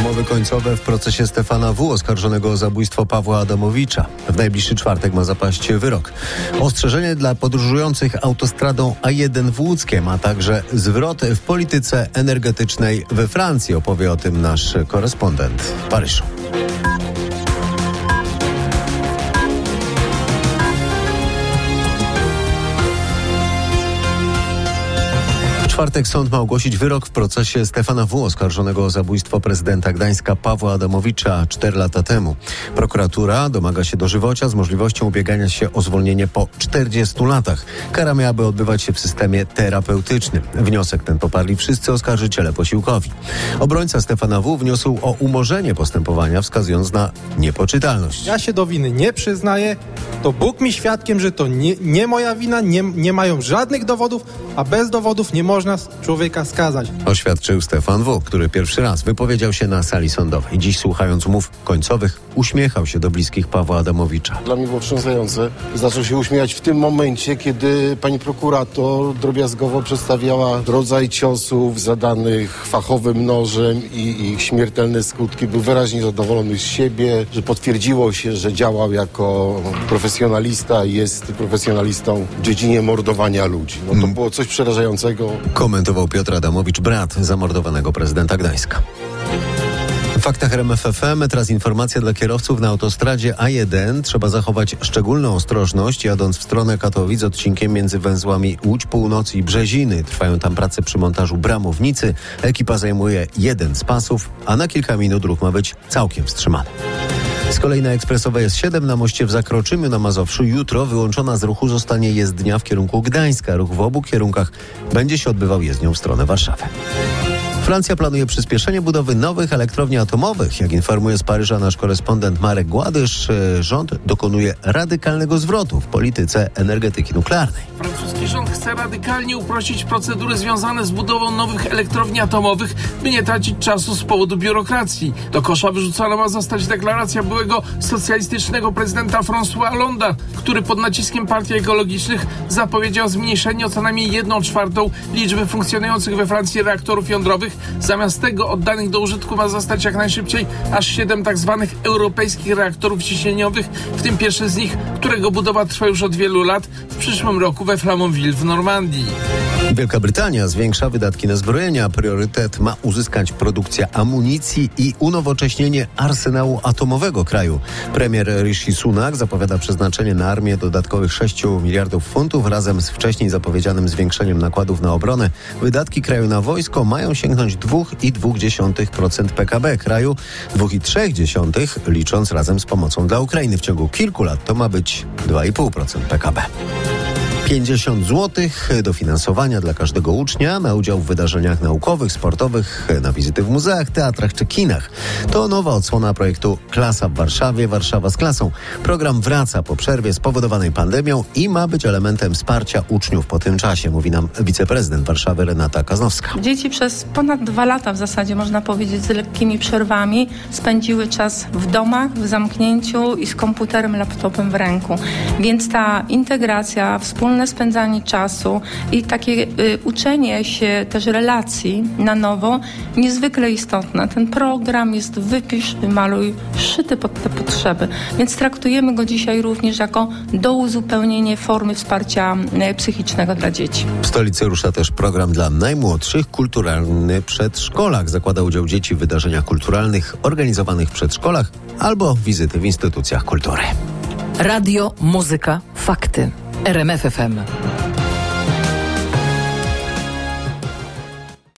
mowy końcowe w procesie Stefana W. oskarżonego o zabójstwo Pawła Adamowicza. W najbliższy czwartek ma zapaść wyrok. Ostrzeżenie dla podróżujących autostradą A1 w Łódzkiem, a także zwrot w polityce energetycznej we Francji. Opowie o tym nasz korespondent w Paryżu. Czwartek sąd ma ogłosić wyrok w procesie Stefana W. oskarżonego o zabójstwo prezydenta Gdańska Pawła Adamowicza 4 lata temu. Prokuratura domaga się dożywocia z możliwością ubiegania się o zwolnienie po 40 latach. Kara miałaby odbywać się w systemie terapeutycznym. Wniosek ten poparli wszyscy oskarżyciele posiłkowi. Obrońca Stefana W. wniósł o umorzenie postępowania, wskazując na niepoczytalność. Ja się do winy nie przyznaję. To Bóg mi świadkiem, że to nie, nie moja wina, nie, nie mają żadnych dowodów, a bez dowodów nie można człowieka skazać. Oświadczył Stefan W., który pierwszy raz wypowiedział się na sali sądowej. Dziś słuchając umów końcowych uśmiechał się do bliskich Pawła Adamowicza. Dla mnie było wstrząsające. Zaczął się uśmiechać w tym momencie, kiedy pani prokurator drobiazgowo przedstawiała rodzaj ciosów zadanych fachowym nożem i ich śmiertelne skutki. Był wyraźnie zadowolony z siebie, że potwierdziło się, że działał jako profesjonalista i jest profesjonalistą w dziedzinie mordowania ludzi. No to hmm. było coś przerażającego komentował Piotr Adamowicz, brat zamordowanego prezydenta Gdańska. W faktach RMFFM teraz informacja dla kierowców na autostradzie A1. Trzeba zachować szczególną ostrożność jadąc w stronę Katowic odcinkiem między węzłami Łódź Północy i Brzeziny. Trwają tam prace przy montażu bramownicy. Ekipa zajmuje jeden z pasów, a na kilka minut ruch ma być całkiem wstrzymany. Z kolei na ekspresowej S7 na moście w Zakroczymiu na Mazowszu jutro wyłączona z ruchu zostanie jezdnia w kierunku Gdańska. Ruch w obu kierunkach będzie się odbywał jezdnią w stronę Warszawy. Francja planuje przyspieszenie budowy nowych elektrowni atomowych. Jak informuje z Paryża nasz korespondent Marek Gładysz, e, rząd dokonuje radykalnego zwrotu w polityce energetyki nuklearnej. Francuski rząd chce radykalnie uprościć procedury związane z budową nowych elektrowni atomowych, by nie tracić czasu z powodu biurokracji. Do kosza wyrzucona ma zostać deklaracja byłego socjalistycznego prezydenta François Hollande, który pod naciskiem partii ekologicznych zapowiedział zmniejszenie o co najmniej jedną czwartą liczby funkcjonujących we Francji reaktorów jądrowych Zamiast tego oddanych do użytku ma zostać jak najszybciej aż 7 tak zwanych europejskich reaktorów ciśnieniowych, w tym pierwszy z nich, którego budowa trwa już od wielu lat, w przyszłym roku we Flamanville w Normandii. Wielka Brytania zwiększa wydatki na zbrojenia. Priorytet ma uzyskać produkcja amunicji i unowocześnienie arsenału atomowego kraju. Premier Rishi Sunak zapowiada przeznaczenie na armię dodatkowych 6 miliardów funtów razem z wcześniej zapowiedzianym zwiększeniem nakładów na obronę. Wydatki kraju na wojsko mają sięgnąć 2,2% PKB kraju, 2,3% licząc razem z pomocą dla Ukrainy. W ciągu kilku lat to ma być 2,5% PKB. 50 zł dofinansowania dla każdego ucznia na udział w wydarzeniach naukowych, sportowych, na wizyty w muzeach, teatrach czy kinach. To nowa odsłona projektu Klasa w Warszawie, Warszawa z klasą. Program wraca po przerwie spowodowanej pandemią i ma być elementem wsparcia uczniów po tym czasie, mówi nam wiceprezydent Warszawy Renata Kaznowska. Dzieci przez ponad dwa lata w zasadzie, można powiedzieć, z lekkimi przerwami spędziły czas w domach, w zamknięciu i z komputerem, laptopem w ręku. Więc ta integracja, wspólne wspólne spędzanie czasu i takie y, uczenie się też relacji na nowo niezwykle istotne. Ten program jest wypisz, wymaluj, szyty pod te potrzeby, więc traktujemy go dzisiaj również jako do uzupełnienia formy wsparcia y, psychicznego dla dzieci. W stolicy rusza też program dla najmłodszych, kulturalny przedszkolach. Zakłada udział dzieci w wydarzeniach kulturalnych organizowanych w przedszkolach albo wizyty w instytucjach kultury. Radio, muzyka, fakty. RMFFM.